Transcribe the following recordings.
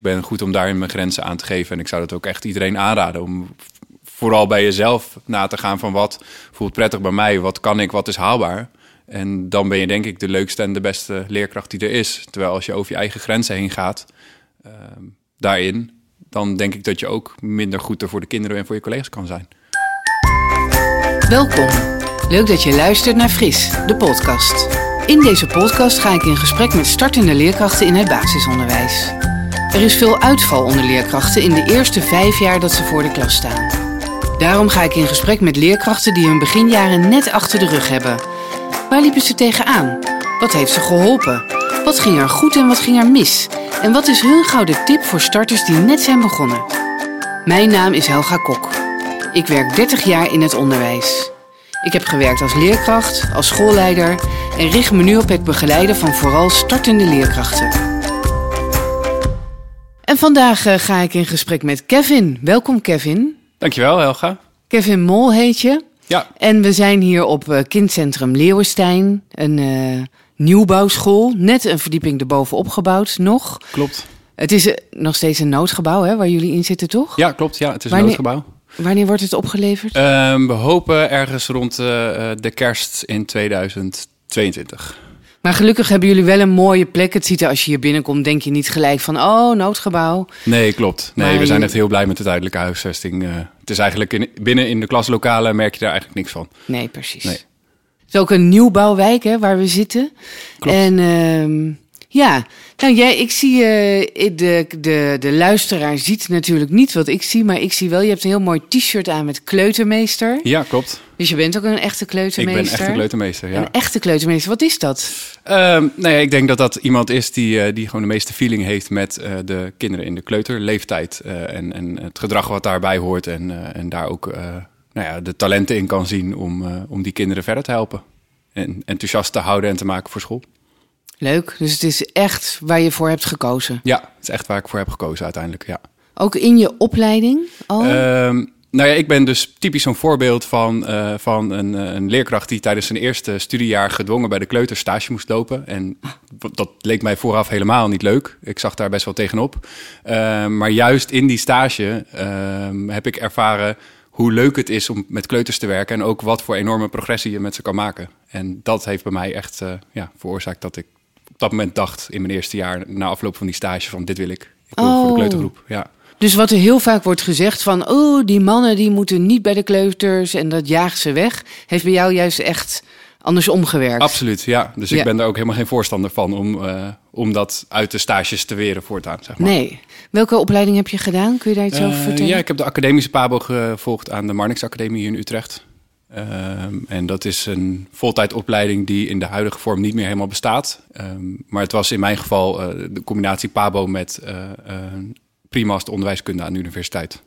ben goed om daarin mijn grenzen aan te geven. En ik zou dat ook echt iedereen aanraden om vooral bij jezelf na te gaan van wat voelt prettig bij mij, wat kan ik, wat is haalbaar. En dan ben je denk ik de leukste en de beste leerkracht die er is. Terwijl als je over je eigen grenzen heen gaat, uh, daarin, dan denk ik dat je ook minder goed er voor de kinderen en voor je collega's kan zijn. Welkom. Leuk dat je luistert naar Fris, de podcast. In deze podcast ga ik in gesprek met startende leerkrachten in het basisonderwijs. Er is veel uitval onder leerkrachten in de eerste vijf jaar dat ze voor de klas staan. Daarom ga ik in gesprek met leerkrachten die hun beginjaren net achter de rug hebben. Waar liepen ze tegenaan? Wat heeft ze geholpen? Wat ging er goed en wat ging er mis? En wat is hun gouden tip voor starters die net zijn begonnen? Mijn naam is Helga Kok. Ik werk 30 jaar in het onderwijs. Ik heb gewerkt als leerkracht, als schoolleider en richt me nu op het begeleiden van vooral startende leerkrachten. En vandaag uh, ga ik in gesprek met Kevin. Welkom Kevin. Dankjewel Helga. Kevin Mol heet je. Ja. En we zijn hier op uh, Kindcentrum Leeuwenstein, een uh, nieuwbouwschool. Net een verdieping erbovenop gebouwd, nog. Klopt. Het is nog steeds een noodgebouw hè, waar jullie in zitten, toch? Ja, klopt. Ja, het is een noodgebouw. Wanneer wordt het opgeleverd? Ehm, we hopen ergens rond de kerst in 2022. Maar gelukkig hebben jullie wel een mooie plek. Het ziet er als je hier binnenkomt, denk je niet gelijk van, oh, noodgebouw. Nee, klopt. Nee, we zijn echt heel blij met de tijdelijke huisvesting. Uh, het is eigenlijk in, binnen in de klaslokalen merk je daar eigenlijk niks van. Nee, precies. Nee. Het is ook een nieuwbouwwijk hè, waar we zitten. Klopt. En uh, ja, nou jij, ik zie, uh, de, de, de luisteraar ziet natuurlijk niet wat ik zie, maar ik zie wel, je hebt een heel mooi t-shirt aan met kleutermeester. Ja, klopt. Dus je bent ook een echte kleutermeester? Ik ben een echte kleutermeester, ja. Een echte kleutermeester, wat is dat? Uh, nou ja, ik denk dat dat iemand is die, uh, die gewoon de meeste feeling heeft met uh, de kinderen in de kleuterleeftijd. en, en het gedrag wat daarbij hoort en, en daar ook nou ja, de talenten in kan zien om, om die kinderen verder te helpen. En enthousiast te houden en te maken voor school. Leuk, dus het is echt waar je voor hebt gekozen? Ja, het is echt waar ik voor heb gekozen uiteindelijk, ja. Ook in je opleiding al? Uh, nou ja, ik ben dus typisch zo'n voorbeeld van, uh, van een, een, leerkracht die tijdens zijn eerste studiejaar gedwongen bij de kleuter stage moest lopen. En dat leek mij vooraf helemaal niet leuk. Ik zag daar best wel tegenop. Uh, maar juist in die stage uh, heb ik ervaren hoe leuk het is om met kleuters te werken en ook wat voor enorme progressie je met ze kan maken. En dat heeft bij mij echt ja, veroorzaakt dat ik dat moment dacht in mijn eerste jaar na afloop van die stage van dit wil ik. Ik wil oh. voor de kleutergroep. Ja. Dus wat er heel vaak wordt gezegd van... oh, die mannen die moeten niet bij de kleuters en dat jaagt ze weg... heeft bij jou juist echt andersom gewerkt. Absoluut, ja. Dus ik ja. ben daar ook helemaal geen voorstander van... om, uh, om dat uit de stages te weren voortaan, zeg maar. Nee. Welke opleiding heb je gedaan? Kun je daar iets uh, over vertellen? Ja, ik heb de academische PABO gevolgd aan de Marnix Academie in Utrecht. Uh, en dat is een voltijdopleiding die in de huidige vorm niet meer helemaal bestaat. Um, maar het was in mijn geval uh, de combinatie PABO met uh, primast onderwijskunde aan de universiteit.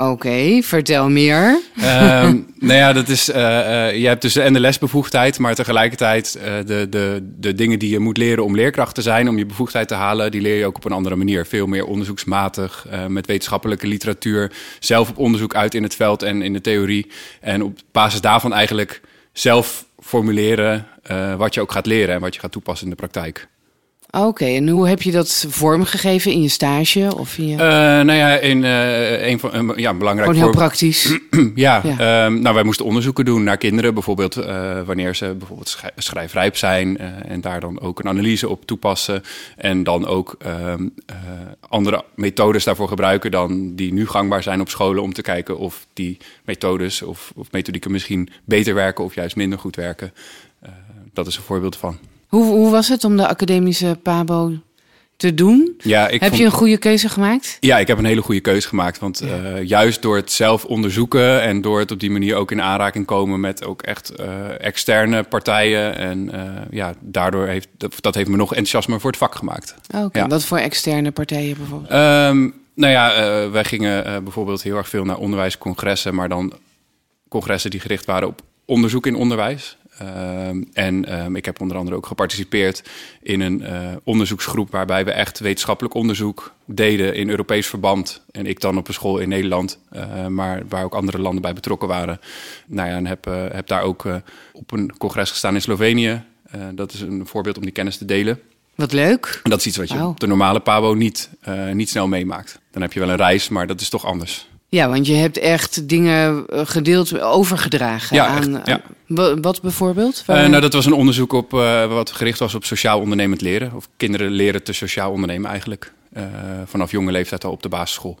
Oké, vertel meer. Um, nou ja, dat is, uh, je hebt dus en de lesbevoegdheid, maar tegelijkertijd uh, de, de, de dingen die je moet leren om leerkracht te zijn, om je bevoegdheid te halen, die leer je ook op een andere manier. Veel meer onderzoeksmatig, met wetenschappelijke literatuur, zelf op onderzoek uit in het veld en in de theorie. En op basis daarvan eigenlijk zelf formuleren wat je ook gaat leren en wat je gaat toepassen in de praktijk. Oké, okay, en hoe heb je dat vormgegeven in je stage? Of in je... Uh, nou ja, in, uh, een van uh, ja, belangrijk. Gewoon heel praktisch. ja, ja. Um, nou wij moesten onderzoeken doen naar kinderen, bijvoorbeeld wanneer ze bijvoorbeeld sch schrijfrijp zijn en daar dan ook een analyse op toepassen en dan ook um, andere methodes daarvoor gebruiken dan die nu gangbaar zijn op scholen om te kijken of die methodes of, of methodieken misschien beter werken of juist minder goed werken. dat is een voorbeeld van. Hoe, hoe was het om de academische PABO te doen? Ja, ik heb vond... je een goede keuze gemaakt? Ja, ik heb een hele goede keuze gemaakt. Want ja. uh, juist door het zelf onderzoeken en door het op die manier ook in aanraking komen met ook echt uh, externe partijen. En uh, ja, daardoor heeft dat, heeft me nog enthousiasme voor het vak gemaakt. Oké, okay. ja. wat voor externe partijen bijvoorbeeld? Um, nou ja, wij gingen bijvoorbeeld heel erg veel naar onderwijscongressen, maar dan congressen die gericht waren op onderzoek in onderwijs. Uh, en um, ik heb onder andere ook geparticipeerd in een uh, onderzoeksgroep waarbij we echt wetenschappelijk onderzoek deden in Europees verband. En ik dan op een school in Nederland, uh, maar waar ook andere landen bij betrokken waren. Nou ja, en heb, uh, heb daar ook op een congres gestaan in Slovenië. dat is een voorbeeld om die kennis te delen. Wat leuk. En dat is iets wat je op de normale Pabo niet, eh, niet snel meemaakt. Dan heb je wel een reis, maar dat is toch anders. Ja, want je hebt echt dingen eh, gedeeld, overgedragen. Ja, aan, echt, ja. aan- wa- wat bijvoorbeeld? Eh, nou, dat was een onderzoek op, eh, wat gericht was op sociaal ondernemend leren. Of kinderen leren te sociaal ondernemen eigenlijk. Eh, vanaf jonge leeftijd al op de basisschool.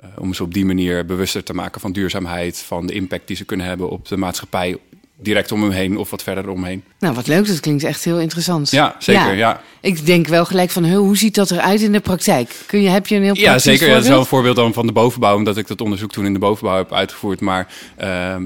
Eh, om ze op die manier bewuster te maken van duurzaamheid. Van de impact die ze kunnen hebben op de maatschappij. Direct om hem heen of wat verder omheen. Nou, wat leuk. Dat klinkt echt heel interessant. Ja, zeker. Ja, Ik denk wel gelijk van, "Huh, hoe ziet dat eruit in de praktijk? Kun je, heb je een heel ja, zeker. Ja, dat is wel een voorbeeld? dan van de bovenbouw. Omdat ik dat onderzoek toen in de bovenbouw heb uitgevoerd. Maar ehm,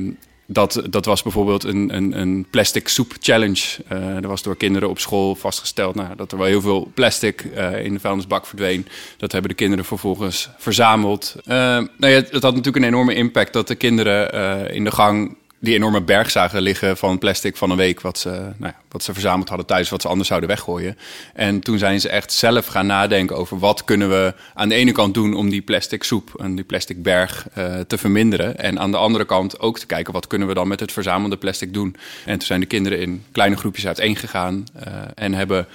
dat, dat was bijvoorbeeld een, een, een plastic soep challenge. Eh er was door kinderen op school vastgesteld nou, dat er wel heel veel plastic eh, in de vuilnisbak verdween. Dat hebben de kinderen vervolgens verzameld. Eh, nou ja, het, het had natuurlijk een enorme impact dat de kinderen eh, in de gang die enorme berg zagen liggen van plastic van een week... Wat ze, nou ja, wat ze verzameld hadden thuis, wat ze anders zouden weggooien. En toen zijn ze echt zelf gaan nadenken over... wat kunnen we aan de ene kant doen om die plastic soep... en die plastic berg eh, te verminderen. En aan de andere kant ook te kijken... wat kunnen we dan met het verzamelde plastic doen. En toen zijn de kinderen in kleine groepjes uiteengegaan... eh en hebben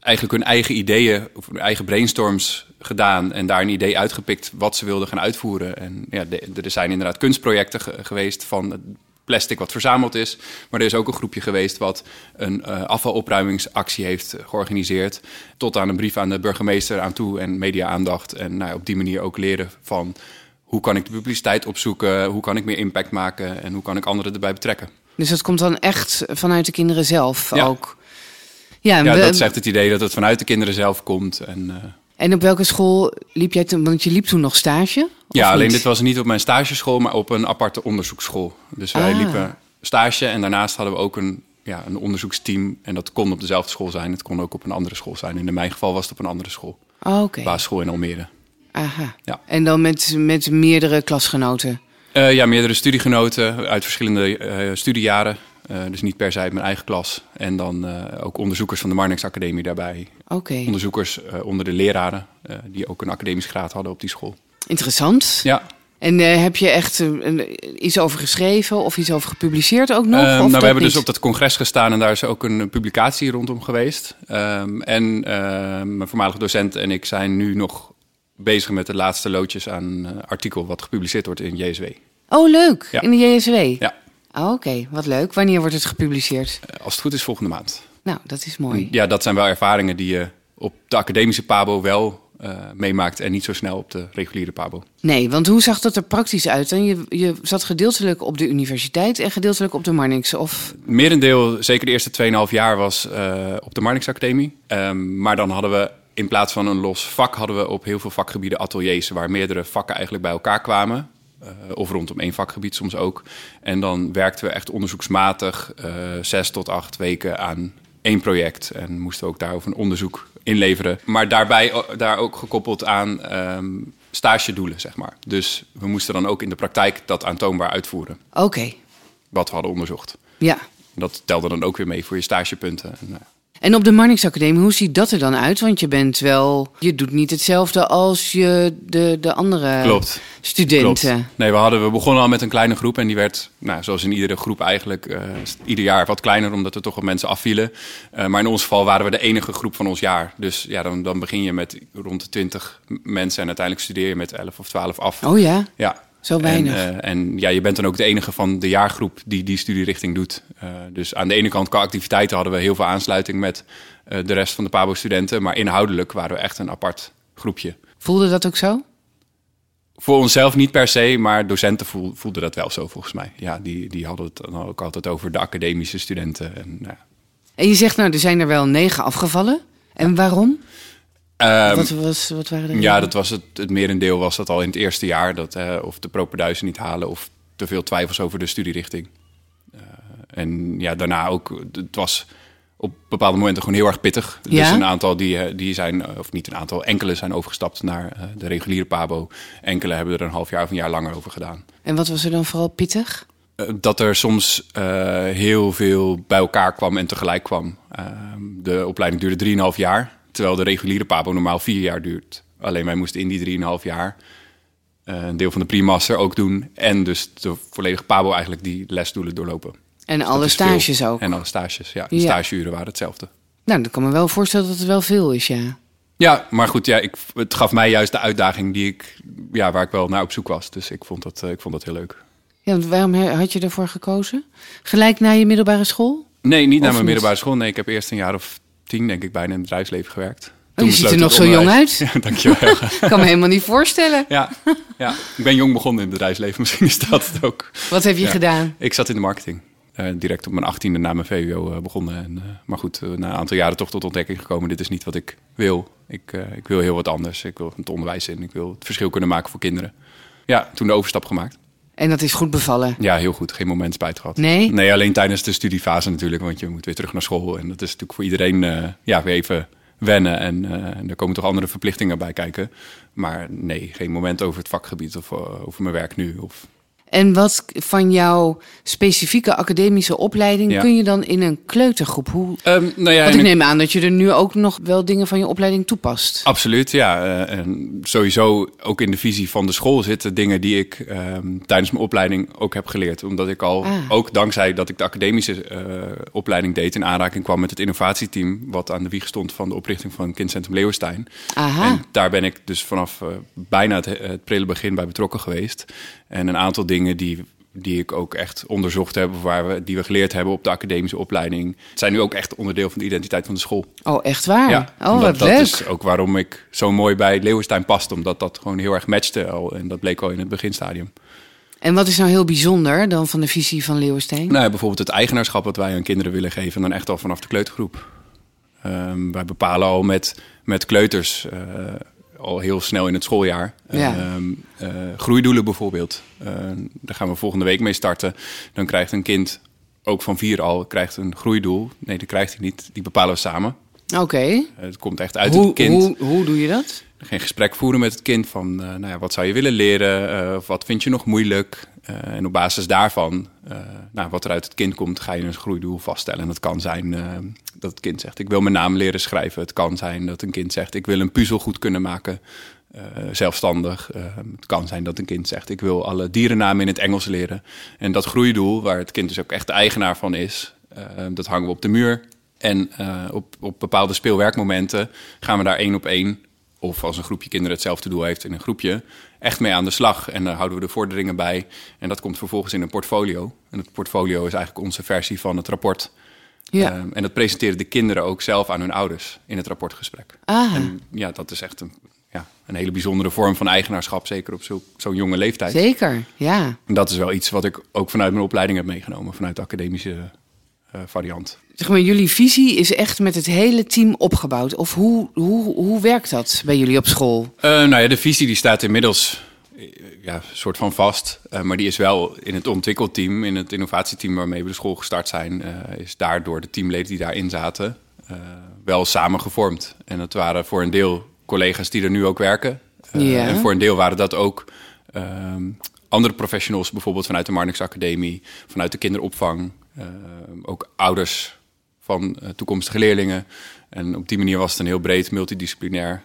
eigenlijk hun eigen ideeën, of hun eigen brainstorms gedaan en daar een idee uitgepikt wat ze wilden gaan uitvoeren. En ja, er zijn inderdaad kunstprojecten ge- geweest van plastic wat verzameld is, maar er is ook een groepje geweest wat een eh, afvalopruimingsactie heeft georganiseerd, tot aan een brief aan de burgemeester aan toe en media-aandacht en nou, op die manier ook leren van hoe kan ik de publiciteit opzoeken, hoe kan ik meer impact maken en hoe kan ik anderen erbij betrekken. Dus dat komt dan echt vanuit de kinderen zelf Ja. ook? Ja, Ja, dat echt het idee dat het vanuit de kinderen zelf komt en eh, En op welke school liep jij toen? Want je liep toen nog stage? Ja, alleen niet? dit was niet op mijn stageschool, maar op een aparte onderzoeksschool. Dus wij Ah. liepen stage en daarnaast hadden we ook een, ja, een onderzoeksteam. En dat kon op dezelfde school zijn. Het kon ook op een andere school zijn. In mijn geval was het op een andere school. Oh, Oké. Basisschool in Almere. Aha. Ja. En dan met, met meerdere klasgenoten? Eh, ja, meerdere studiegenoten uit verschillende eh, studiejaren. Eh, dus niet per se uit mijn eigen klas. En dan eh, ook onderzoekers van de Marnix Academie daarbij. Oké. Onderzoekers eh, onder de leraren, die ook een academische graad hadden op die school. Interessant. Ja, En heb je echt een- iets over geschreven of iets over gepubliceerd ook nog? Ehm, nou, we hebben dus op dat congres gestaan en daar is ook een publicatie rondom geweest. Ehm, en ehm, mijn voormalige docent en ik zijn nu nog bezig met de laatste loodjes aan een artikel wat gepubliceerd wordt in JSW. Oh, leuk. Ja. In de JSW? Ja, Oh, Oké, wat leuk. Wanneer wordt het gepubliceerd? eh, als het goed is volgende maand. Nou, dat is mooi. Ja, dat zijn wel ervaringen die je op de academische Pabo wel eh, meemaakt en niet zo snel op de reguliere Pabo. Nee, want hoe zag dat er praktisch uit? dan? je, je zat gedeeltelijk op de universiteit en gedeeltelijk op de Marnix. Of... Merendeel, zeker de eerste 2,5 jaar, was eh, op de Marnix Academie. Ehm, maar dan hadden we in plaats van een los vak, hadden we op heel veel vakgebieden ateliers waar meerdere vakken eigenlijk bij elkaar kwamen. Eh, of rondom één vakgebied soms ook. En dan werkten we echt onderzoeksmatig eh, zes tot acht weken aan één project. En moesten we ook daarover een onderzoek inleveren. Maar daarbij o- daar ook gekoppeld aan ehm stagedoelen, zeg maar. Dus we moesten dan ook in de praktijk dat aantoonbaar uitvoeren. Oké, Wat we hadden onderzocht. ja. Dat telde dan ook weer mee voor je stagepunten. En, nou, En op de Marnix Academie, hoe ziet dat er dan uit? Want je bent wel, je doet niet hetzelfde als je de, de andere klopt. studenten. Klopt. Nee, we, hadden, we begonnen al met een kleine groep en die werd, nou, zoals in iedere groep eigenlijk, eh, ieder jaar wat kleiner, omdat er toch wat mensen afvielen. Eh, maar in ons geval waren we de enige groep van ons jaar. Dus ja, dan, dan begin je met rond de 20 mensen en uiteindelijk studeer je met 11 of 12 af. Oh ja, Ja. Zo weinig. En, eh, en ja, je bent dan ook de enige van de jaargroep die die studierichting doet. Eh, dus aan de ene kant qua activiteiten hadden we heel veel aansluiting met eh, de rest van de PABO-studenten. Maar inhoudelijk waren we echt een apart groepje. Voelde dat ook zo? Voor onszelf niet per se, maar docenten voel- voelden dat wel zo volgens mij. Ja, die, die hadden het dan ook altijd over de academische studenten. En, nou, ja. En je zegt nou, er zijn er wel negen afgevallen. En waarom? Ehm, wat, was, wat waren ja, dat was het, het merendeel was dat al in het eerste jaar. Dat of de propenduizen niet halen of te veel twijfels over de studierichting. Eh, en ja, daarna ook, het was op bepaalde momenten gewoon heel erg pittig. Dus een aantal die, eh, die zijn, eh, of niet een aantal, enkele zijn overgestapt naar de reguliere PABO. Enkele hebben er een half jaar of een jaar langer over gedaan. En wat was er dan vooral pittig? Dat er soms heel veel bij elkaar kwam en tegelijk kwam. Eh, de opleiding duurde 3,5 jaar, terwijl de reguliere PABO normaal 4 jaar duurt. Alleen wij moesten in die 3,5 jaar eh, een deel van de pre-master ook doen. En dus de volledige PABO eigenlijk die lesdoelen doorlopen. En Dat alle veel. stages ook. En alle stages, ja. De Ja. stageuren waren hetzelfde. Nou, dan kan me wel voorstellen dat het wel veel is, ja. Ja, maar goed, ja, ik, het gaf mij juist de uitdaging die ik, ja, waar ik wel naar op zoek was. Dus ik vond dat, eh, ik vond dat heel leuk. Ja, waarom had je ervoor gekozen? Gelijk na je middelbare school? Nee, niet naar Of mijn niet? middelbare school. Nee, ik heb eerst een jaar of tien, denk ik, bijna in het bedrijfsleven gewerkt. Oh, je ziet er nog zo jong onderwijs- uit. Ja, dankjewel. Ik kan me helemaal niet voorstellen. ja, ja, ik ben jong begonnen in het bedrijfsleven. Misschien is dat het ook. Wat heb je Ja. gedaan? Ik zat in de marketing. Eh, direct op mijn achttiende na mijn VWO eh, begonnen. En, eh, maar goed, eh, na een aantal jaren toch tot ontdekking gekomen. Dit is niet wat ik wil. Ik, eh, ik wil heel wat anders. Ik wil het onderwijs in. Ik wil het verschil kunnen maken voor kinderen. Ja, toen de overstap gemaakt. En dat is goed bevallen. Ja, heel goed. Geen moment spijt gehad. Nee? Nee, alleen tijdens de studiefase natuurlijk. Want je moet weer terug naar school. En dat is natuurlijk voor iedereen eh, ja, weer even wennen. En eh, en er komen toch andere verplichtingen bij kijken. Maar nee, geen moment over het vakgebied of eh, over mijn werk nu. Of En wat van jouw specifieke academische opleiding Ja. kun je dan in een kleutergroep? Hoe... Ehm, nou ja, Want ik- neem aan dat je er nu ook nog wel dingen van je opleiding toepast. Absoluut, ja. Eh, en sowieso ook in de visie van de school zitten dingen die ik ehm, tijdens mijn opleiding ook heb geleerd. Omdat ik al, Ah. ook dankzij dat ik de academische eh, opleiding deed, in aanraking kwam met het innovatieteam. Wat aan de wieg stond van de oprichting van Kindcentrum Leeuwenstein. Aha. En daar ben ik dus vanaf eh, bijna het, het prille begin bij betrokken geweest. En een aantal dingen die, die ik ook echt onderzocht heb, of waar we, die we geleerd hebben op de academische opleiding, zijn nu ook echt onderdeel van de identiteit van de school. Oh, echt waar? oh, omdat wat dat leuk. is ook waarom ik zo mooi bij Leeuwenstein past. Omdat dat gewoon heel erg matchte al. En dat bleek al in het beginstadium. En wat is nou heel bijzonder dan van de visie van Leeuwenstein? Nou, ja, bijvoorbeeld het eigenaarschap wat wij aan kinderen willen geven. Dan echt al vanaf de kleutergroep. Ehm, wij bepalen al met, met kleuters eh, al heel snel in het schooljaar. Ja. Ehm, eh, groeidoelen bijvoorbeeld. Eh, daar gaan we volgende week mee starten. Dan krijgt een kind, ook van vier al, krijgt een groeidoel. Nee, dat krijgt hij niet. Die bepalen we samen. Oké. Eh, het komt echt uit Hoe, het kind. hoe, hoe doe je dat? geen gesprek voeren met het kind van, nou ja, wat zou je willen leren, of wat vind je nog moeilijk. Eh, en op basis daarvan, eh, nou, wat er uit het kind komt, ga je een groeidoel vaststellen. En dat kan zijn eh, dat het kind zegt, ik wil mijn naam leren schrijven. Het kan zijn dat een kind zegt, ik wil een puzzel goed kunnen maken, zelfstandig. Het kan zijn dat een kind zegt, ik wil alle dierennamen in het Engels leren. En dat groeidoel, waar het kind dus ook echt de eigenaar van is, dat hangen we op de muur. En op, op bepaalde speelwerkmomenten gaan we daar één op één of als een groepje kinderen hetzelfde doel heeft in een groepje, echt mee aan de slag. En daar houden we de vorderingen bij. En dat komt vervolgens in een portfolio. En het portfolio is eigenlijk onze versie van het rapport. Ja. Ehm, en dat presenteren de kinderen ook zelf aan hun ouders in het rapportgesprek. Ah, En ja, dat is echt een, ja, een hele bijzondere vorm van eigenaarschap, zeker op zo- zo'n jonge leeftijd. zeker. Ja. En dat is wel iets wat ik ook vanuit mijn opleiding heb meegenomen, vanuit de academische variant. Zeg maar, jullie visie is echt met het hele team opgebouwd. Of hoe, hoe, hoe werkt dat bij jullie op school? Eh, nou ja, de visie die staat inmiddels eh, ja, soort van vast. Eh, maar die is wel in het ontwikkelteam, in het innovatieteam waarmee we de school gestart zijn, eh, is daardoor de teamleden die daarin zaten eh, wel samen gevormd. En dat waren voor een deel collega's die er nu ook werken. Eh, Ja. En voor een deel waren dat ook ehm, andere professionals, bijvoorbeeld vanuit de Marnix Academie, vanuit de kinderopvang, eh, ook ouders van eh, toekomstige leerlingen. En op die manier was het een heel breed multidisciplinair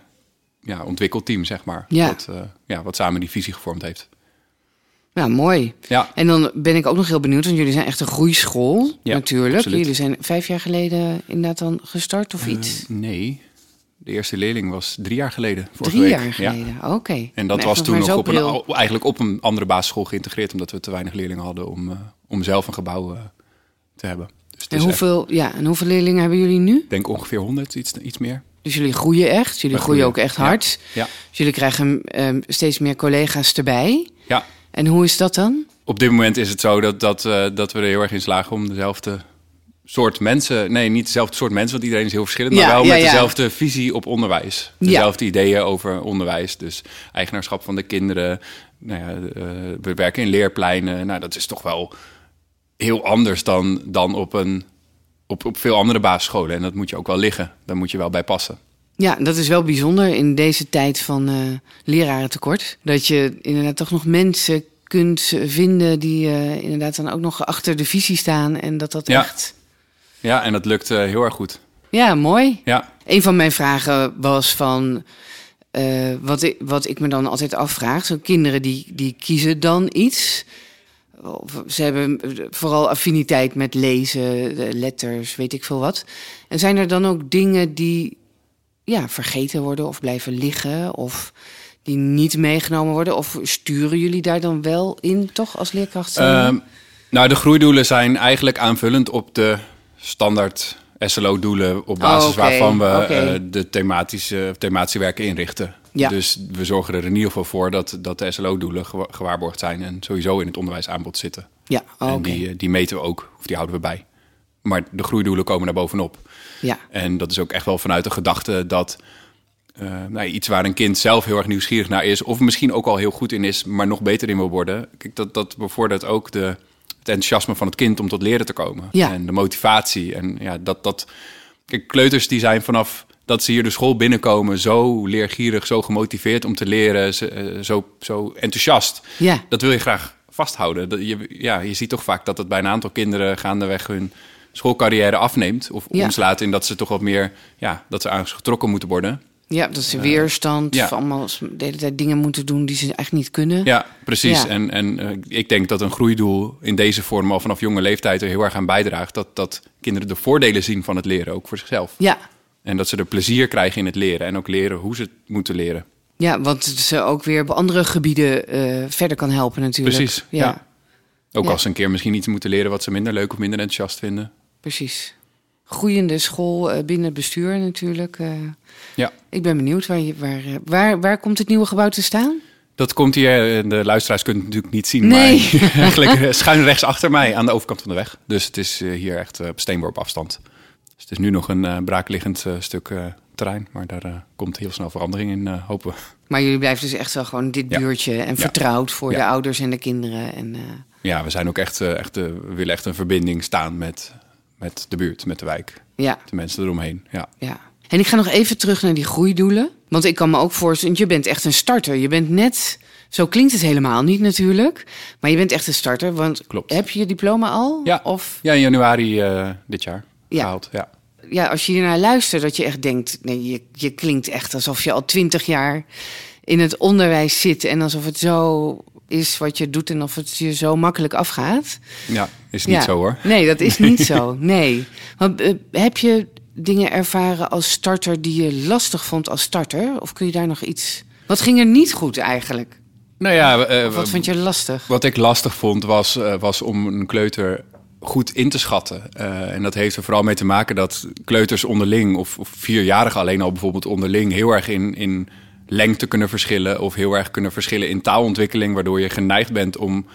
ja, ontwikkelteam, zeg maar. Ja. Wat, eh, ja, wat samen die visie gevormd heeft. Nou, mooi. Ja, En dan ben ik ook nog heel benieuwd, want jullie zijn echt een groeischool, Ja, natuurlijk. absoluut. Jullie zijn vijf jaar geleden inderdaad dan gestart of Eh, iets? nee, de eerste leerling was drie jaar geleden. Drie week. jaar Ja. geleden, oké. En dat Echt was toen nog op een, eigenlijk op een andere basisschool geïntegreerd, omdat we te weinig leerlingen hadden om, eh, om zelf een gebouw eh, te hebben. Dus En echt, hoeveel, ja, en hoeveel leerlingen hebben jullie nu? ik denk ongeveer 100, iets, iets meer. Dus jullie groeien echt. Jullie groeien ook echt hard. Ja. Dus jullie krijgen ehm, steeds meer collega's erbij. ja, En hoe is dat dan? op dit moment is het zo dat, dat, eh, dat we er heel erg in slagen om dezelfde soort mensen... Nee, niet dezelfde soort mensen, want iedereen is heel verschillend... maar wel ja, met dezelfde visie op onderwijs. Dezelfde ideeën over onderwijs. Dus eigenaarschap van de kinderen. Nou ja, eh, we werken in leerpleinen. Nou, dat is toch wel heel anders dan, dan op, een, op, op veel andere basisscholen. En dat moet je ook wel liggen. Daar moet je wel bij passen. Ja, dat is wel bijzonder in deze tijd van eh lerarentekort. Dat je inderdaad toch nog mensen kunt vinden die eh, inderdaad dan ook nog achter de visie staan. En dat dat Ja. echt... Ja, en dat lukt eh, heel erg goed. Ja, mooi. Ja, Een van mijn vragen was van... eh, wat, ik, wat ik me dan altijd afvraag, zo kinderen die, die kiezen dan iets. Ze hebben vooral affiniteit met lezen, letters, weet ik veel wat. En zijn er dan ook dingen die ja, vergeten worden of blijven liggen of die niet meegenomen worden? Of sturen jullie daar dan wel in, toch, als leerkracht? Ehm, nou, de groeidoelen zijn eigenlijk aanvullend op de standaard SLO-doelen op basis Oh, oké, waarvan we eh, de thematische, thematische werken inrichten. Ja. Dus we zorgen er in ieder geval voor dat, dat de SLO-doelen gewa- gewaarborgd zijn en sowieso in het onderwijsaanbod zitten. ja, oh, En die, eh, die meten we ook, of die houden we bij. Maar de groeidoelen komen daar bovenop. Ja, En dat is ook echt wel vanuit de gedachte dat eh, nou, iets waar een kind zelf heel erg nieuwsgierig naar is, of misschien ook al heel goed in is, maar nog beter in wil worden. Kijk, dat, dat bevordert ook de, het enthousiasme van het kind om tot leren te komen. Ja. En de motivatie. En ja, dat, dat. Kijk, kleuters die zijn vanaf dat ze hier de school binnenkomen zo leergierig, zo gemotiveerd om te leren, eh, zo, zo enthousiast. ja, Dat wil je graag vasthouden. Dat je, ja, je ziet toch vaak dat het bij een aantal kinderen gaandeweg hun schoolcarrière afneemt. Of Ja. omslaat in dat ze toch wat meer, ja, dat ze aan getrokken moeten worden. Ja, dat ze weerstand, ja. allemaal de hele tijd dingen moeten doen die ze eigenlijk niet kunnen. Ja, precies. Ja. En, en eh, ik denk dat een groeidoel in deze vorm al vanaf jonge leeftijd er heel erg aan bijdraagt. Dat, dat kinderen de voordelen zien van het leren, ook voor zichzelf. ja. En dat ze er plezier krijgen in het leren. En ook leren hoe ze het moeten leren. Ja, want het ze ook weer op andere gebieden eh, verder kan helpen natuurlijk. Precies, ja. Ook als ze een keer misschien iets moeten leren wat ze minder leuk of minder enthousiast vinden. precies. Groeiende school eh, binnen het bestuur natuurlijk. eh. Ja. ik ben benieuwd, waar, je, waar, eh, waar, waar komt het nieuwe gebouw te staan? Dat komt hier, de luisteraars kunnen het natuurlijk niet zien, Nee. maar eigenlijk schuin rechts achter mij aan de overkant van de weg. Dus het is hier echt op steenworp afstand. Dus het is nu nog een eh, braakliggend stuk terrein, maar daar komt heel snel verandering in, hopen we. Maar jullie blijven dus echt wel gewoon dit Ja. buurtje en Ja. vertrouwd voor Ja. de ouders en de kinderen. En, Ja, we zijn ook echt, echt we willen echt een verbinding staan met, met de buurt, met de wijk, ja, de mensen eromheen. Ja. ja. En ik ga nog even terug naar die groeidoelen. Want ik kan me ook voorstellen, je bent echt een starter. Je bent net, zo klinkt het helemaal niet natuurlijk. Maar je bent echt een starter. Want Klopt. heb je je diploma al? Ja. Of ja, in januari eh, dit jaar Ja. gehaald. Ja. ja, als je hiernaar luistert, dat je echt denkt... Nee, je, je klinkt echt alsof je al twintig jaar in het onderwijs zit... en alsof het zo is wat je doet en of het je zo makkelijk afgaat. ja, is niet Ja. zo hoor. Nee, dat is niet zo. Nee. Want, eh, heb je dingen ervaren als starter die je lastig vond als starter? Of kun je daar nog iets... Wat ging er niet goed eigenlijk? Nou ja, eh, wat vond je lastig? Wat ik lastig vond was, eh, was om een kleuter goed in te schatten. En dat heeft er vooral mee te maken dat kleuters onderling, of, of vierjarigen alleen al bijvoorbeeld onderling, heel erg in, in lengte kunnen verschillen. Of heel erg kunnen verschillen in taalontwikkeling, waardoor je geneigd bent om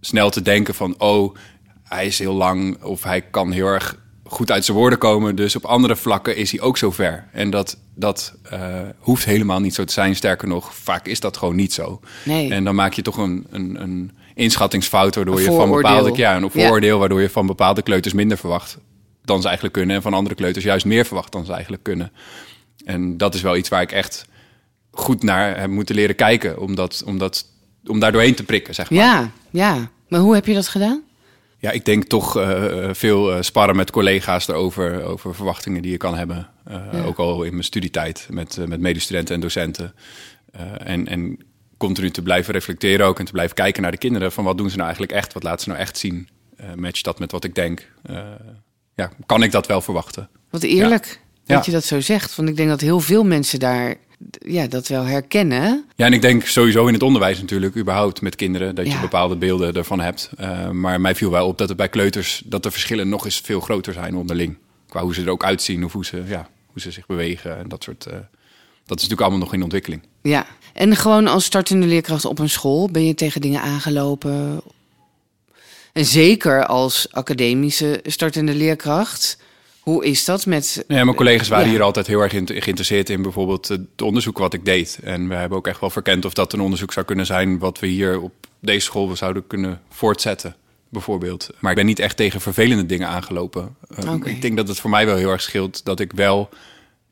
snel te denken van, oh, hij is heel lang of hij kan heel erg goed uit zijn woorden komen. Dus op andere vlakken is hij ook zo ver. En dat, dat eh, hoeft helemaal niet zo te zijn. Sterker nog, vaak is dat gewoon niet zo. Nee. En dan maak je toch een, een, een inschattingsfout waardoor Een je van bepaalde ja, een Ja. vooroordeel waardoor je van bepaalde kleuters minder verwacht dan ze eigenlijk kunnen en van andere kleuters juist meer verwacht dan ze eigenlijk kunnen. En dat is wel iets waar ik echt goed naar heb moeten leren kijken om, dat, om, dat, om daar doorheen te prikken, zeg maar. Ja, ja. Maar hoe heb je dat gedaan? Ja, ik denk toch eh, eh, veel eh, sparren met collega's erover, over verwachtingen die je kan hebben. Eh, Ja. Ook al in mijn studietijd met, eh, met medestudenten en docenten. Eh, en, en continu te blijven reflecteren ook en te blijven kijken naar de kinderen. Van wat doen ze nou eigenlijk echt? Wat laten ze nou echt zien? Eh matcht dat met wat ik denk? Eh, ja, kan ik dat wel verwachten? Wat eerlijk Ja. dat je dat zo zegt. Want ik denk dat heel veel mensen daar ja, dat wel herkennen. Ja, en ik denk sowieso in het onderwijs natuurlijk, überhaupt met kinderen, dat je Ja. bepaalde beelden ervan hebt. Eh, maar mij viel wel op dat het bij kleuters, dat de verschillen nog eens veel groter zijn onderling. Qua hoe ze er ook uitzien of hoe ze, ja, hoe ze zich bewegen en dat soort. eh, dat is natuurlijk allemaal nog in ontwikkeling. Ja. En gewoon als startende leerkracht op een school ben je tegen dingen aangelopen. En zeker als academische startende leerkracht. Hoe is dat met. Ja, mijn collega's waren Ja. hier altijd heel erg geïnteresseerd in bijvoorbeeld het onderzoek wat ik deed. En we hebben ook echt wel verkend of dat een onderzoek zou kunnen zijn wat we hier op deze school zouden kunnen voortzetten, bijvoorbeeld. Maar ik ben niet echt tegen vervelende dingen aangelopen. Eh. Ik denk dat het voor mij wel heel erg scheelt dat ik wel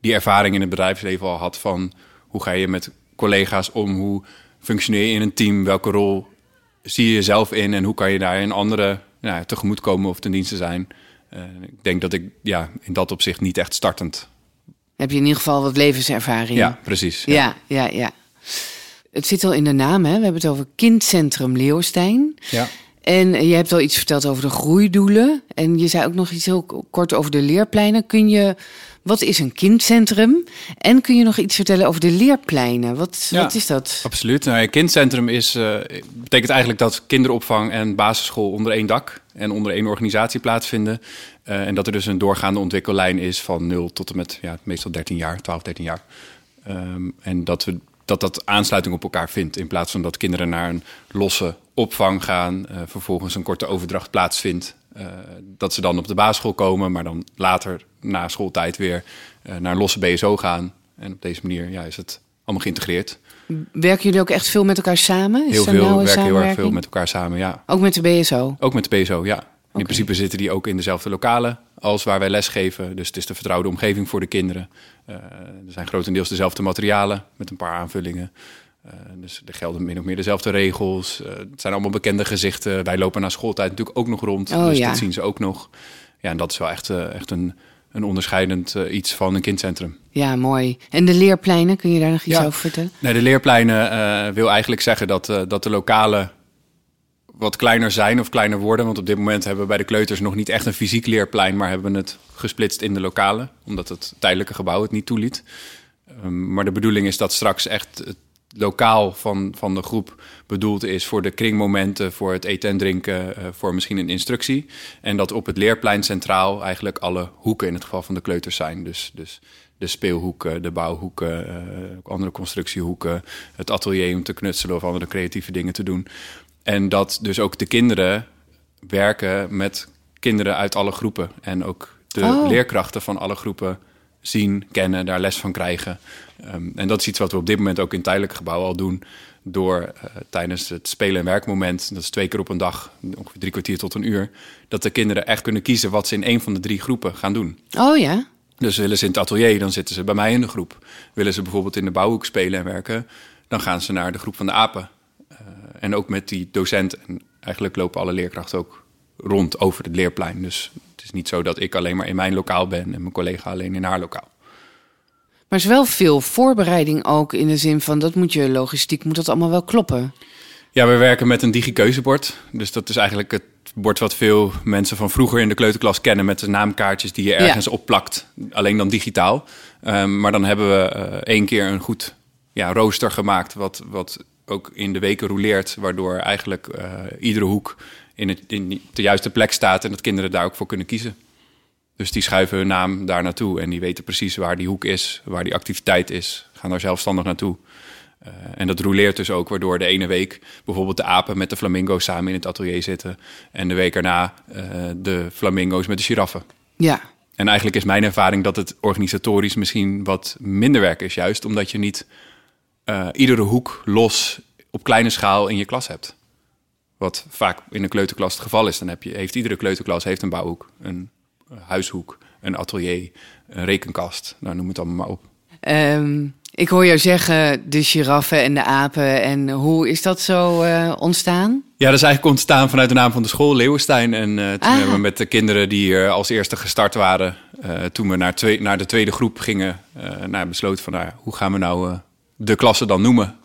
die ervaring in het bedrijfsleven al had van hoe ga je met collega's om, hoe functioneer je in een team, welke rol zie je jezelf in en hoe kan je daar in anderen ja, tegemoetkomen of ten dienste zijn. Eh, ik denk dat ik ja, in dat opzicht niet echt startend. Heb je in ieder geval wat levenservaring? Ja, precies. ja, ja. ja. Het zit al in de naam, hè? We hebben het over Kindcentrum Leeuwstein. Ja. En je hebt al iets verteld over de groeidoelen. En je zei ook nog iets heel kort over de leerpleinen. Kun je, wat is een kindcentrum? En kun je nog iets vertellen over de leerpleinen? Wat, Ja. wat is dat? Absoluut. Nou, een kindcentrum is, eh, betekent eigenlijk dat kinderopvang en basisschool onder één dak en onder één organisatie plaatsvinden. Eh, en dat er dus een doorgaande ontwikkellijn is van 0 tot en met ja, meestal 13 jaar, 12, 13 jaar. Ehm, en dat, we, dat dat aansluiting op elkaar vindt. In plaats van dat kinderen naar een losse opvang gaan, eh, vervolgens een korte overdracht plaatsvindt. eh, dat ze dan op de basisschool komen, maar dan later na schooltijd weer eh, naar een losse BSO gaan. En op deze manier ja, is het allemaal geïntegreerd. Werken jullie ook echt veel met elkaar samen? Is Heel veel, nauwe werken heel erg veel met elkaar samen, ja. Ook met de BSO? Ook met de BSO, ja. In principe zitten die ook in dezelfde lokalen als waar wij lesgeven. Dus het is de vertrouwde omgeving voor de kinderen. Eh, er zijn grotendeels dezelfde materialen met een paar aanvullingen. Eh, dus er gelden min of meer dezelfde regels. Eh, het zijn allemaal bekende gezichten. Wij lopen na schooltijd natuurlijk ook nog rond. Oh, dus ja. dat zien ze ook nog. Ja, en dat is wel echt, echt een, een onderscheidend iets van een kindcentrum. Ja, mooi. En de leerpleinen, kun je daar nog iets Ja. over vertellen? Nee, de leerpleinen wil eigenlijk zeggen dat, dat de lokalen wat kleiner zijn of kleiner worden. Want op dit moment hebben we bij de kleuters nog niet echt een fysiek leerplein, maar hebben we het gesplitst in de lokalen, omdat het tijdelijke gebouw het niet toeliet. Ehm, maar de bedoeling is dat straks echt het lokaal van, van de groep bedoeld is voor de kringmomenten, voor het eten en drinken, eh, voor misschien een instructie. En dat op het leerplein centraal eigenlijk alle hoeken in het geval van de kleuters zijn. Dus, dus de speelhoeken, de bouwhoeken, eh, andere constructiehoeken, het atelier om te knutselen of andere creatieve dingen te doen. En dat dus ook de kinderen werken met kinderen uit alle groepen. En ook de Oh. leerkrachten van alle groepen zien, kennen, daar les van krijgen. Ehm, en dat is iets wat we op dit moment ook in het tijdelijk gebouw al doen. Door eh, tijdens het spelen- en werkmoment, dat is twee keer op een dag, ongeveer drie kwartier tot een uur, dat de kinderen echt kunnen kiezen wat ze in een van de drie groepen gaan doen. Oh ja? Dus willen ze in het atelier, dan zitten ze bij mij in de groep. Willen ze bijvoorbeeld in de bouwhoek spelen en werken, dan gaan ze naar de groep van de apen. Eh, en ook met die docent. En eigenlijk lopen alle leerkrachten ook rond over het leerplein. Dus het is niet zo dat ik alleen maar in mijn lokaal ben en mijn collega alleen in haar lokaal. Maar er is wel veel voorbereiding ook in de zin van dat moet je logistiek, moet dat allemaal wel kloppen. Ja, we werken met een digikeuzebord. Dus dat is eigenlijk het bord wat veel mensen van vroeger in de kleuterklas kennen... met de naamkaartjes die je ergens opplakt. Alleen dan digitaal. Ehm, maar dan hebben we eh, één keer een goed ja, rooster gemaakt... Wat, wat ook in de weken rouleert... waardoor eigenlijk eh, iedere hoek in, het, in de juiste plek staat... en dat kinderen daar ook voor kunnen kiezen. Dus die schuiven hun naam daar naartoe... en die weten precies waar die hoek is, waar die activiteit is. Gaan daar zelfstandig naartoe. Uh, en dat rouleert dus ook, waardoor de ene week bijvoorbeeld de apen met de flamingo's samen in het atelier zitten. En de week erna uh, de flamingo's met de giraffen. Ja. En eigenlijk is mijn ervaring dat het organisatorisch misschien wat minder werk is, juist omdat je niet uh, iedere hoek los op kleine schaal in je klas hebt. Wat vaak in een kleuterklas het geval is. Dan heb je, heeft iedere kleuterklas heeft een bouwhoek, een huishoek, een atelier, een rekenkast. Nou, noem het allemaal maar op. Um, ik hoor jou zeggen de giraffen en de apen. En hoe is dat zo uh, ontstaan? Ja, dat is eigenlijk ontstaan vanuit de naam van de school, Leeuwenstein. En uh, toen ah. hebben we met de kinderen die hier als eerste gestart waren... Uh, toen we naar, twee, naar de tweede groep gingen, nou, besloten van... Nou, hoe gaan we nou de klasse dan noemen?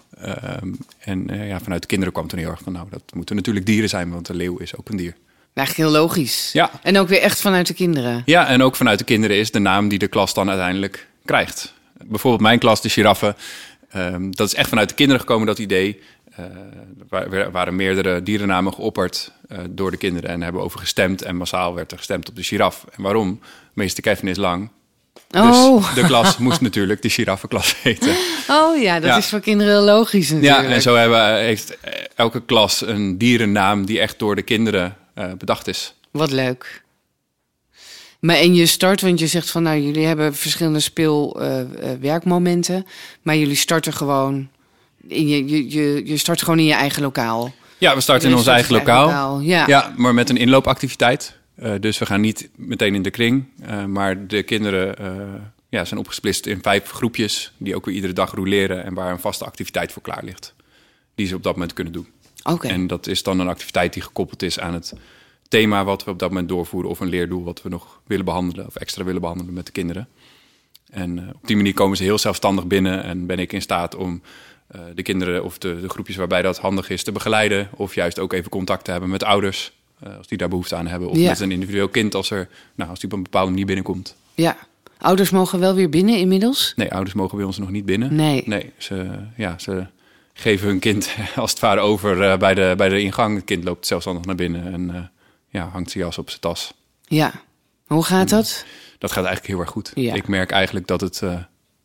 en ja, vanuit de kinderen kwam toen heel erg van... nou, dat moeten natuurlijk dieren zijn, want de leeuw is ook een dier. Eigenlijk heel logisch. Ja. En ook weer echt vanuit de kinderen. Ja, en ook vanuit de kinderen is de naam die de klas dan uiteindelijk krijgt. Bijvoorbeeld mijn klas, de giraffen. Um, dat is echt vanuit de kinderen gekomen, dat idee. Uh, er waren meerdere dierennamen geopperd uh, door de kinderen en hebben over gestemd. En massaal werd er gestemd op de giraf. En waarom? Meester Kevin is lang. Oh. Dus de klas moest natuurlijk de giraffenklas heten. Oh ja, dat ja. is voor kinderen logisch natuurlijk. Ja, en zo hebben, heeft elke klas een dierennaam die echt door de kinderen uh, bedacht is. Wat leuk. Maar en je start, want je zegt van nou, jullie hebben verschillende speelwerkmomenten, uh, maar jullie starten gewoon, in je, je, je, je start gewoon in je eigen lokaal. Ja, we starten in ons eigen lokaal. lokaal. Ja. ja, maar met een inloopactiviteit. Uh, dus we gaan niet meteen in de kring, uh, maar de kinderen uh, ja, zijn opgesplitst in vijf groepjes die ook weer iedere dag roleren en waar een vaste activiteit voor klaar ligt. Die ze op dat moment kunnen doen. Okay. En dat is dan een activiteit die gekoppeld is aan het thema wat we op dat moment doorvoeren of een leerdoel wat we nog willen behandelen of extra willen behandelen met de kinderen. En op die manier komen ze heel zelfstandig binnen en ben ik in staat om eh, de kinderen of de, de groepjes waarbij dat handig is te begeleiden. Of juist ook even contact te hebben met ouders, eh, als die daar behoefte aan hebben. Of Ja. met een individueel kind als, er, nou, als die op een bepaalde manier binnenkomt. Ja. Ouders mogen wel weer binnen inmiddels? Nee, ouders mogen bij ons nog niet binnen. Nee. Nee, ze, ja, ze geven hun kind als het ware over eh, bij, de, bij de ingang. Het kind loopt zelfstandig naar binnen en eh, ja, hangt zijn jas op zijn tas. Ja. Hoe gaat dat? Dat gaat eigenlijk heel erg goed. Ja. Ik merk eigenlijk dat het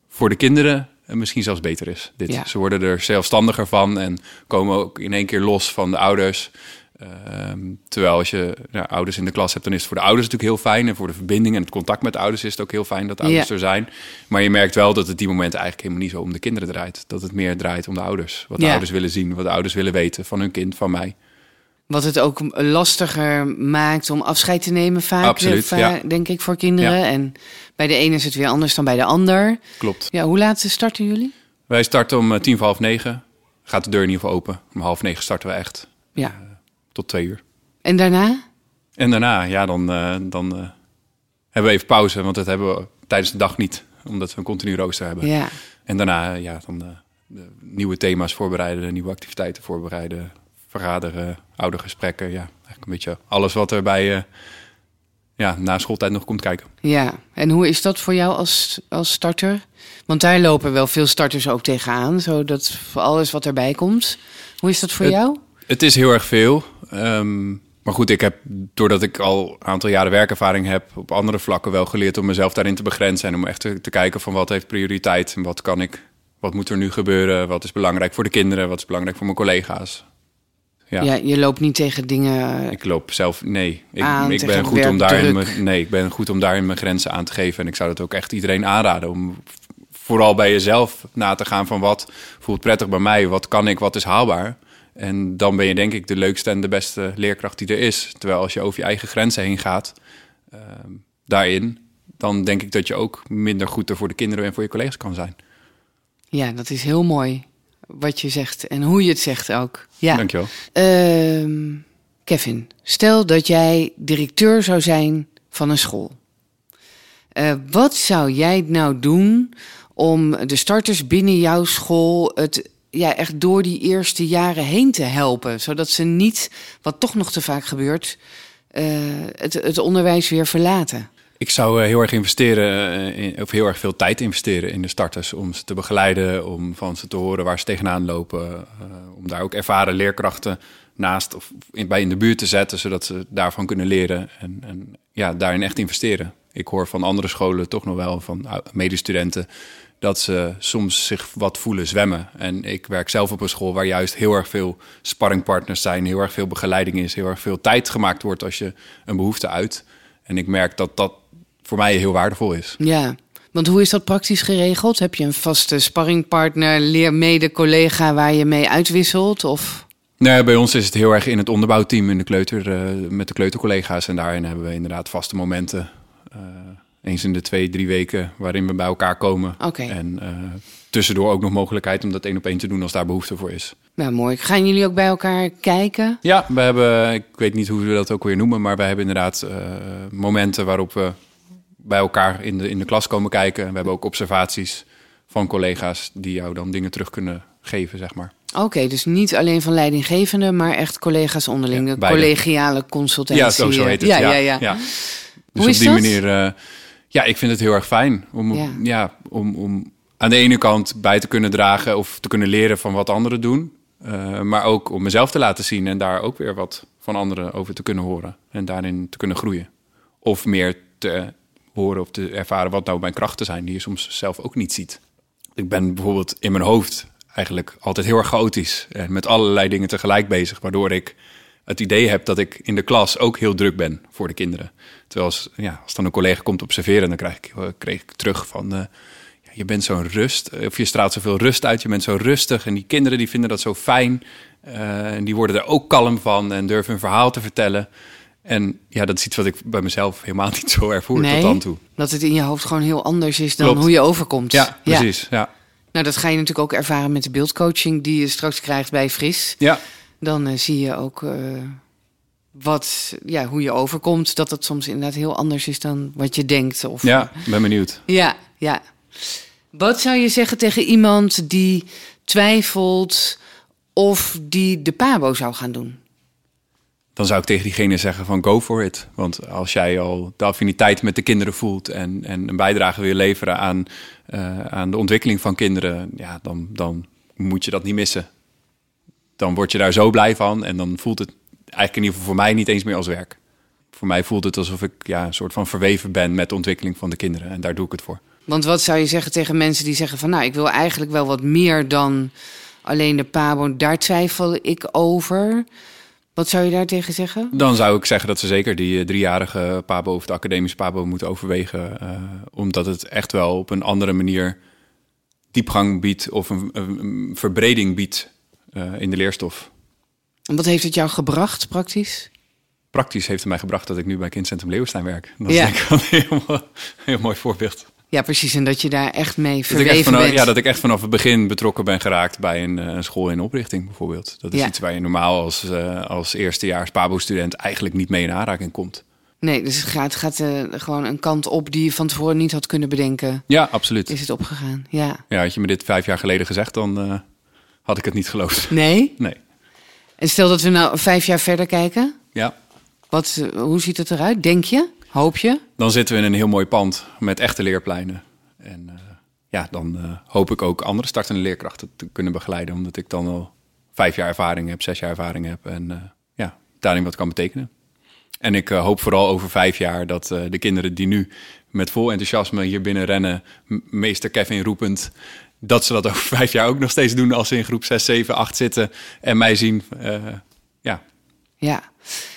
voor de kinderen misschien zelfs beter is. Dit. Ja. Ze worden er zelfstandiger van en komen ook in één keer los van de ouders. Ehm, terwijl als je ja, ouders in de klas hebt, dan is het voor de ouders natuurlijk heel fijn. En voor de verbinding en het contact met de ouders is het ook heel fijn dat de ouders Ja. er zijn. Maar je merkt wel dat het die momenten eigenlijk helemaal niet zo om de kinderen draait. Dat het meer draait om de ouders. Wat de Ja. ouders willen zien, wat de ouders willen weten van hun kind, van mij. Wat het ook lastiger maakt om afscheid te nemen vaak, Absoluut, ja. denk ik, voor kinderen. En bij de een is het weer anders dan bij de ander. Klopt. Ja, hoe laat starten jullie? Wij starten om eh, tien voor half negen. Gaat de deur in ieder geval open. Om half negen starten we echt. Ja. Tot twee uur. En daarna? En daarna, ja, dan, eh, dan eh, hebben we even pauze. Want dat hebben we tijdens de dag niet. Omdat we een continu rooster hebben. Ja. En daarna, eh, ja, dan nieuwe thema's voorbereiden. Nieuwe activiteiten voorbereiden. Vergaderen, oude gesprekken. Ja, eigenlijk een beetje alles wat er bij ja, na schooltijd nog komt kijken. Ja. En hoe is dat voor jou als, als starter? Want daar lopen wel veel starters ook tegenaan. Zodat voor alles wat erbij komt. Hoe is dat voor Het- jou? Het is heel erg veel. Ehm, maar goed, ik heb, doordat ik al een aantal jaren werkervaring heb, op andere vlakken wel geleerd om mezelf daarin te begrenzen. En om echt te, te kijken van wat heeft prioriteit en wat kan ik, wat moet er nu gebeuren, wat is belangrijk voor de kinderen, wat is belangrijk voor mijn collega's. Ja, Ja, je loopt niet tegen dingen. ik loop zelf, nee. Ik, Aan ik ben goed om daarin, mijn- nee, ik ben goed om daarin mijn grenzen aan te geven. En ik zou dat ook echt iedereen aanraden om vooral bij jezelf na te gaan van wat voelt prettig bij mij, wat kan ik, wat is haalbaar. En dan ben je denk ik de leukste en de beste leerkracht die er is. Terwijl als je over je eigen grenzen heen gaat, ehm, daarin, dan denk ik dat je ook minder goed er voor de kinderen en voor je collega's kan zijn. Ja, dat is heel mooi wat je zegt en hoe je het zegt ook. Ja. Dankjewel. Ehm, Kevin, stel dat jij directeur zou zijn van een school. Eh, wat zou jij nou doen om de starters binnen jouw school het ja, echt door die eerste jaren heen te helpen? Zodat ze niet, wat toch nog te vaak gebeurt, eh, het, het onderwijs weer verlaten. Ik zou eh, heel erg investeren, eh, of heel erg veel tijd investeren in de starters. Om ze te begeleiden, om van ze te horen waar ze tegenaan lopen. om daar ook ervaren leerkrachten naast of bij in de buurt te zetten, zodat ze daarvan kunnen leren. En, en ja, daarin echt investeren. Ik hoor van andere scholen toch nog wel, van ou- medestudenten, dat ze soms zich wat voelen zwemmen. En ik werk zelf op een school waar juist heel erg veel sparringpartners zijn, heel erg veel begeleiding is, heel erg veel tijd gemaakt wordt als je een behoefte uit. En ik merk dat dat voor mij heel waardevol is. Ja, want hoe is dat praktisch geregeld? Heb je een vaste sparringpartner, leermede, collega waar je mee uitwisselt? Of... Nee, bij ons is het heel erg in het onderbouwteam in de kleuter, eh, met de kleutercollega's. En daarin hebben we inderdaad vaste momenten. eh, eens in de twee, drie weken waarin we bij elkaar komen. En eh, tussendoor ook nog mogelijkheid om dat één op één te doen als daar behoefte voor is. Nou, mooi. Gaan jullie ook bij elkaar kijken? Ja, we hebben, ik weet niet hoe we dat ook weer noemen, maar we hebben inderdaad eh, momenten waarop we bij elkaar in de, in de klas komen kijken. En we hebben ook observaties van collega's die jou dan dingen terug kunnen geven, zeg maar. Oké, dus niet alleen van leidinggevende, maar echt collega's onderling. De collegiale consultatie. Ja, zo, zo heet het. Ja, ja, ja. Dus Hoe op is die dat? manier, eh, ja, ik vind het heel erg fijn om, Ja. ja. om, om aan de ene kant bij te kunnen dragen of te kunnen leren van wat anderen doen. eh, maar ook om mezelf te laten zien en daar ook weer wat van anderen over te kunnen horen. En daarin te kunnen groeien. Of meer te horen of te ervaren wat nou mijn krachten zijn, die je soms zelf ook niet ziet. Ik ben bijvoorbeeld in mijn hoofd eigenlijk altijd heel erg chaotisch. En met allerlei dingen tegelijk bezig, waardoor ik het idee heb dat ik in de klas ook heel druk ben voor de kinderen. Terwijl als, ja, als dan een collega komt observeren, dan krijg ik, eh, kreeg ik terug van... eh, je bent zo'n rust, of je straalt zoveel rust uit, je bent zo rustig. En die kinderen die vinden dat zo fijn. eh, en die worden er ook kalm van en durven hun verhaal te vertellen. En ja, dat is iets wat ik bij mezelf helemaal niet zo ervoer Nee, tot dan toe. dat het in je hoofd gewoon heel anders is dan Klopt. hoe je overkomt. Ja, precies. Ja. Nou, dat ga je natuurlijk ook ervaren met de beeldcoaching die je straks krijgt bij Fris. Ja. Dan eh, zie je ook eh, wat, ja, hoe je overkomt. Dat het soms inderdaad heel anders is dan wat je denkt. Of, ja, ben benieuwd. Ja, ja. Wat zou je zeggen tegen iemand die twijfelt of die de pabo zou gaan doen? Dan zou ik tegen diegene zeggen van go for it. Want als jij al de affiniteit met de kinderen voelt en, en een bijdrage wil leveren aan, uh, aan de ontwikkeling van kinderen, ja, dan, dan moet je dat niet missen. Dan word je daar zo blij van en dan voelt het eigenlijk in ieder geval voor mij niet eens meer als werk. Voor mij voelt het alsof ik ja, een soort van verweven ben met de ontwikkeling van de kinderen en daar doe ik het voor. Want wat zou je zeggen tegen mensen die zeggen van nou, ik wil eigenlijk wel wat meer dan alleen de pabo, daar twijfel ik over. Wat zou je daar tegen zeggen? Dan zou ik zeggen dat ze zeker die driejarige pabo of de academische pabo moeten overwegen. Uh, omdat het echt wel op een andere manier diepgang biedt of een, een verbreding biedt uh, in de leerstof. En wat heeft het jou gebracht praktisch? Praktisch heeft het mij gebracht dat ik nu bij Kindcentrum Leeuwenstein werk. Dat ja. is denk ik een heel, heel mooi voorbeeld. Ja, precies. En dat je daar echt mee verweven vanaf, bent. Ja, dat ik echt vanaf het begin betrokken ben geraakt bij een, een school in oprichting bijvoorbeeld. Dat is Ja. iets waar je normaal als, uh, als eerstejaars Pabo-student eigenlijk niet mee in aanraking komt. Nee, dus het gaat, gaat uh, gewoon een kant op die je van tevoren niet had kunnen bedenken. Ja, absoluut. Is het opgegaan? Ja. Ja, had je me dit vijf jaar geleden gezegd, dan uh, had ik het niet geloofd. Nee? Nee. En stel dat we nou vijf jaar verder kijken. Ja. Wat, uh, hoe ziet het eruit? Denk je? Hoop je? Dan zitten we in een heel mooi pand met echte leerpleinen. En uh, ja, dan uh, hoop ik ook andere startende leerkrachten te kunnen begeleiden. Omdat ik dan al vijf jaar ervaring heb, zes jaar ervaring heb. En uh, ja, daarin wat kan betekenen. En ik hoop vooral over vijf jaar dat de kinderen die nu met vol enthousiasme hier binnen rennen, meester Kevin roepend, dat ze dat over vijf jaar ook nog steeds doen als ze in groep 6, 7, 8 zitten en mij zien. ja. Ja.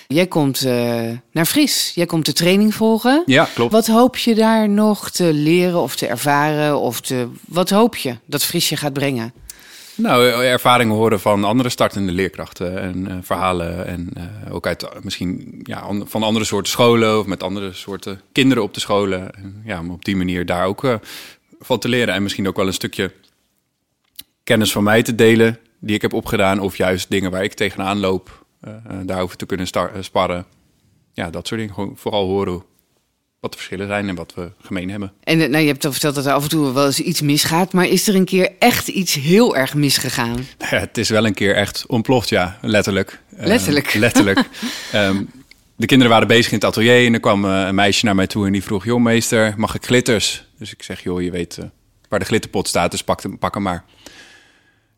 Jij komt uh, naar Fries. Jij komt de training volgen. Ja, klopt. Wat hoop je daar nog te leren of te ervaren? Of te, wat hoop je dat Fries je gaat brengen? Nou, ervaringen horen van andere startende leerkrachten en uh, verhalen. En uh, ook uit misschien ja, van andere soorten scholen of met andere soorten kinderen op de scholen. En, ja, om op die manier daar ook uh, van te leren. En misschien ook wel een stukje kennis van mij te delen die ik heb opgedaan. Of juist dingen waar ik tegenaan loop. Uh, daarover te kunnen sparren. Ja, dat soort dingen. Gewoon vooral horen wat de verschillen zijn en wat we gemeen hebben. En nou, je hebt al verteld dat er af en toe wel eens iets misgaat. Maar is er een keer echt iets heel erg misgegaan? Nou ja, het is wel een keer echt ontploft, ja. Letterlijk. Letterlijk? Uh, letterlijk. um, de kinderen waren bezig in het atelier en er kwam uh, een meisje naar mij toe en die vroeg... joh, meester, mag ik glitters? Dus ik zeg, joh, je weet waar de glitterpot staat, dus pak, hem, pak hem maar.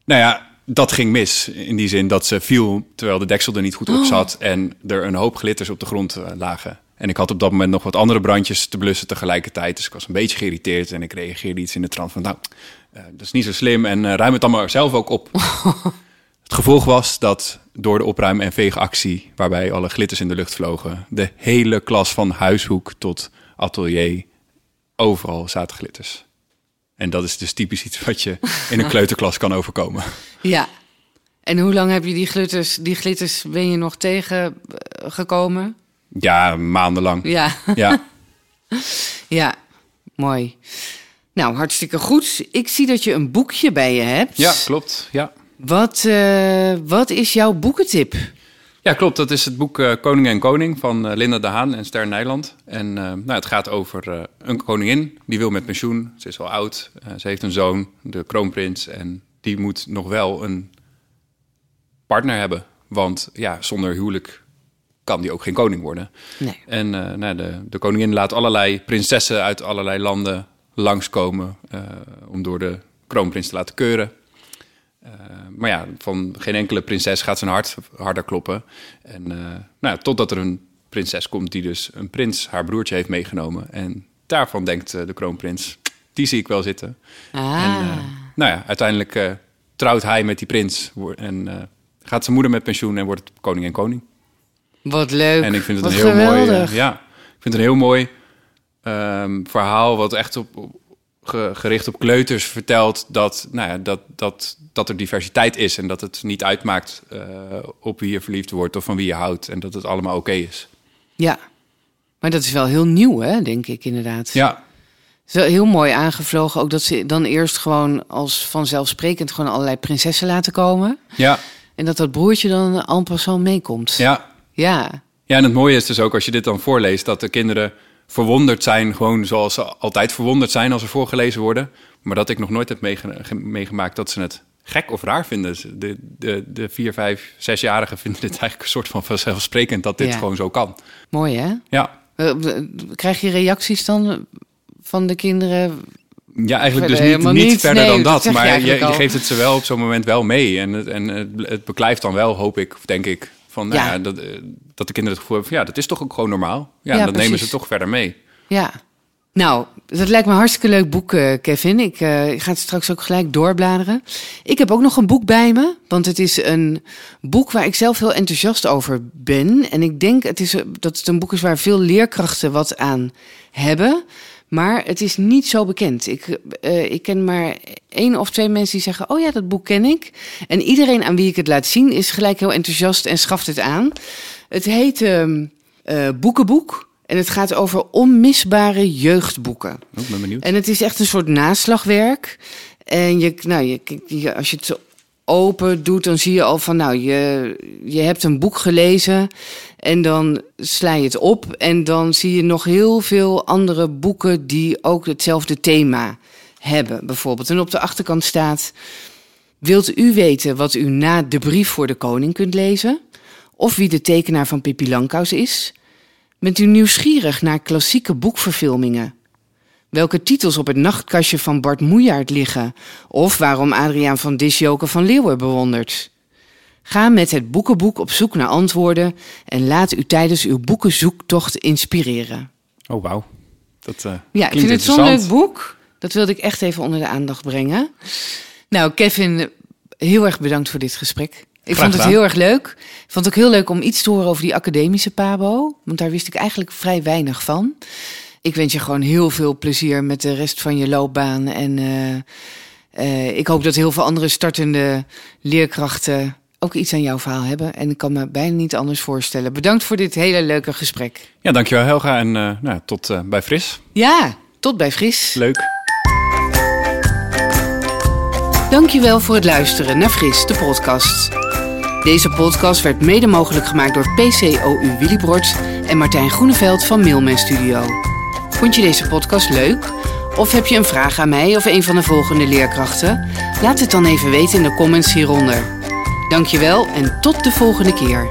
Nou ja, dat ging mis. In die zin dat ze viel terwijl de deksel er niet goed op zat. Oh. En er een hoop glitters op de grond uh, lagen. En ik had op dat moment nog wat andere brandjes te blussen tegelijkertijd. Dus ik was een beetje geïrriteerd. En ik reageerde iets in de trant van... nou, uh, dat is niet zo slim. En uh, ruim het dan maar zelf ook op. het gevolg was dat door de opruim- en veegactie... waarbij alle glitters in de lucht vlogen... de hele klas van huishoek tot atelier... overal zaten glitters. En dat is dus typisch iets wat je in een kleuterklas kan overkomen. Ja. En hoe lang heb je die glitters, die glitters ben je nog tegengekomen? Ja, maandenlang. Ja. Ja. ja, mooi. Nou, hartstikke goed. Ik zie dat je een boekje bij je hebt. Ja, klopt. Ja. Wat, uh, wat is jouw boekentip? Ja, klopt. Dat is het boek uh, Koning en Koning van uh, Linda de Haan en Ster Nijland. En nou, het gaat over een koningin die wil met pensioen. Ze is al oud. ze heeft een zoon, de kroonprins. En die moet nog wel een partner hebben. Want ja, zonder huwelijk kan die ook geen koning worden. Nee. En nou, de, de koningin laat allerlei prinsessen uit allerlei landen langskomen... om door de kroonprins te laten keuren. Uh, maar ja, van geen enkele prinses gaat zijn hart harder kloppen. En uh, nou, totdat er een prinses komt die dus een prins, haar broertje, heeft meegenomen. En daarvan denkt uh, de kroonprins, die zie ik wel zitten. Ah. En nou ja, uiteindelijk trouwt hij met die prins. En gaat zijn moeder met pensioen en wordt koning en koning. Wat leuk. En ik vind het wat een heel geweldig. mooi... ja, ik vind het een heel mooi um, verhaal wat echt op... op gericht op kleuters vertelt dat, nou ja, dat, dat, dat er diversiteit is en dat het niet uitmaakt uh, op wie je verliefd wordt of van wie je houdt en dat het allemaal oké okay is. Ja, maar dat is wel heel nieuw, hè, denk ik inderdaad. Ja. Het is wel heel mooi aangevlogen, ook dat ze dan eerst gewoon als vanzelfsprekend gewoon allerlei prinsessen laten komen. Ja. En dat dat broertje dan en passant meekomt. Ja. Ja. Ja, en het mooie is dus ook als je dit dan voorleest, dat de kinderen verwonderd zijn, gewoon zoals ze altijd verwonderd zijn als er voorgelezen worden. Maar dat ik nog nooit heb meege meegemaakt dat ze het gek of raar vinden. Ze- De, de, de vier, vijf, zesjarigen vinden het eigenlijk een soort van vanzelfsprekend dat dit Ja. gewoon zo kan. Mooi hè? Ja, Krijg je reacties dan van de kinderen? ja eigenlijk dus niet, niet niet. verder Nee, dan dat maar je, je geeft het ze wel op zo'n moment wel mee. En, het, en het, het beklijft dan wel, hoop ik, of denk ik, van, nou Ja. dat, eh, dat de kinderen het gevoel hebben van, ja, dat is toch ook gewoon normaal. Ja, Ja, dat nemen ze toch verder mee. Ja. Nou, dat lijkt me een hartstikke leuk boek, eh, Kevin. Ik, eh, ik ga het straks ook gelijk doorbladeren. Ik heb ook nog een boek bij me, want het is een boek waar ik zelf heel enthousiast over ben. En ik denk het is, dat het een boek is waar veel leerkrachten wat aan hebben. Maar het is niet zo bekend. Ik, eh, ik ken maar één of twee mensen die zeggen: Oh ja, dat boek ken ik. En iedereen aan wie ik het laat zien is gelijk heel enthousiast en schaft het aan. Het heet ehm, eh, Boekenboek. En het gaat over onmisbare jeugdboeken. Oh, Ik ben benieuwd. En het is echt een soort naslagwerk. En je, nou, je, je, als je het open doet, dan zie je al van, nou, je, je hebt een boek gelezen. En dan sla je het op. En dan zie je nog heel veel andere boeken die ook hetzelfde thema hebben, bijvoorbeeld. En op de achterkant staat: Wilt u weten wat u na de brief voor de koning kunt lezen? Of wie de tekenaar van Pippi Langkous is? Bent u nieuwsgierig naar klassieke boekverfilmingen? Welke titels op het nachtkastje van Bart Moejaert liggen? Of waarom Adriaan van Disjoker van Leeuwen bewondert? Ga met het boekenboek op zoek naar antwoorden en laat u tijdens uw boekenzoektocht inspireren. Oh, wauw. Dat eh Ja, ik vind het zo'n leuk boek. Dat wilde ik echt even onder de aandacht brengen. Nou, Kevin, heel erg bedankt voor dit gesprek. Ik vond het heel erg leuk. Ik vond het ook heel leuk om iets te horen over die academische Pabo. Want daar wist ik eigenlijk vrij weinig van. Ik wens je gewoon heel veel plezier met de rest van je loopbaan. En eh, eh, ik hoop dat heel veel andere startende leerkrachten ook iets aan jouw verhaal hebben. En ik kan me bijna niet anders voorstellen. Bedankt voor dit hele leuke gesprek. Ja, dankjewel Helga en eh, nou, tot bij Fris. Ja, tot bij Fris. Leuk. Dankjewel voor het luisteren naar Fris, de podcast. Deze podcast werd mede mogelijk gemaakt door PCOU Willibrord en Martijn Groeneveld van Mailman Studio. Vond je deze podcast leuk? Of heb je een vraag aan mij of een van de volgende leerkrachten? Laat het dan even weten in de comments hieronder. Dankjewel en tot de volgende keer.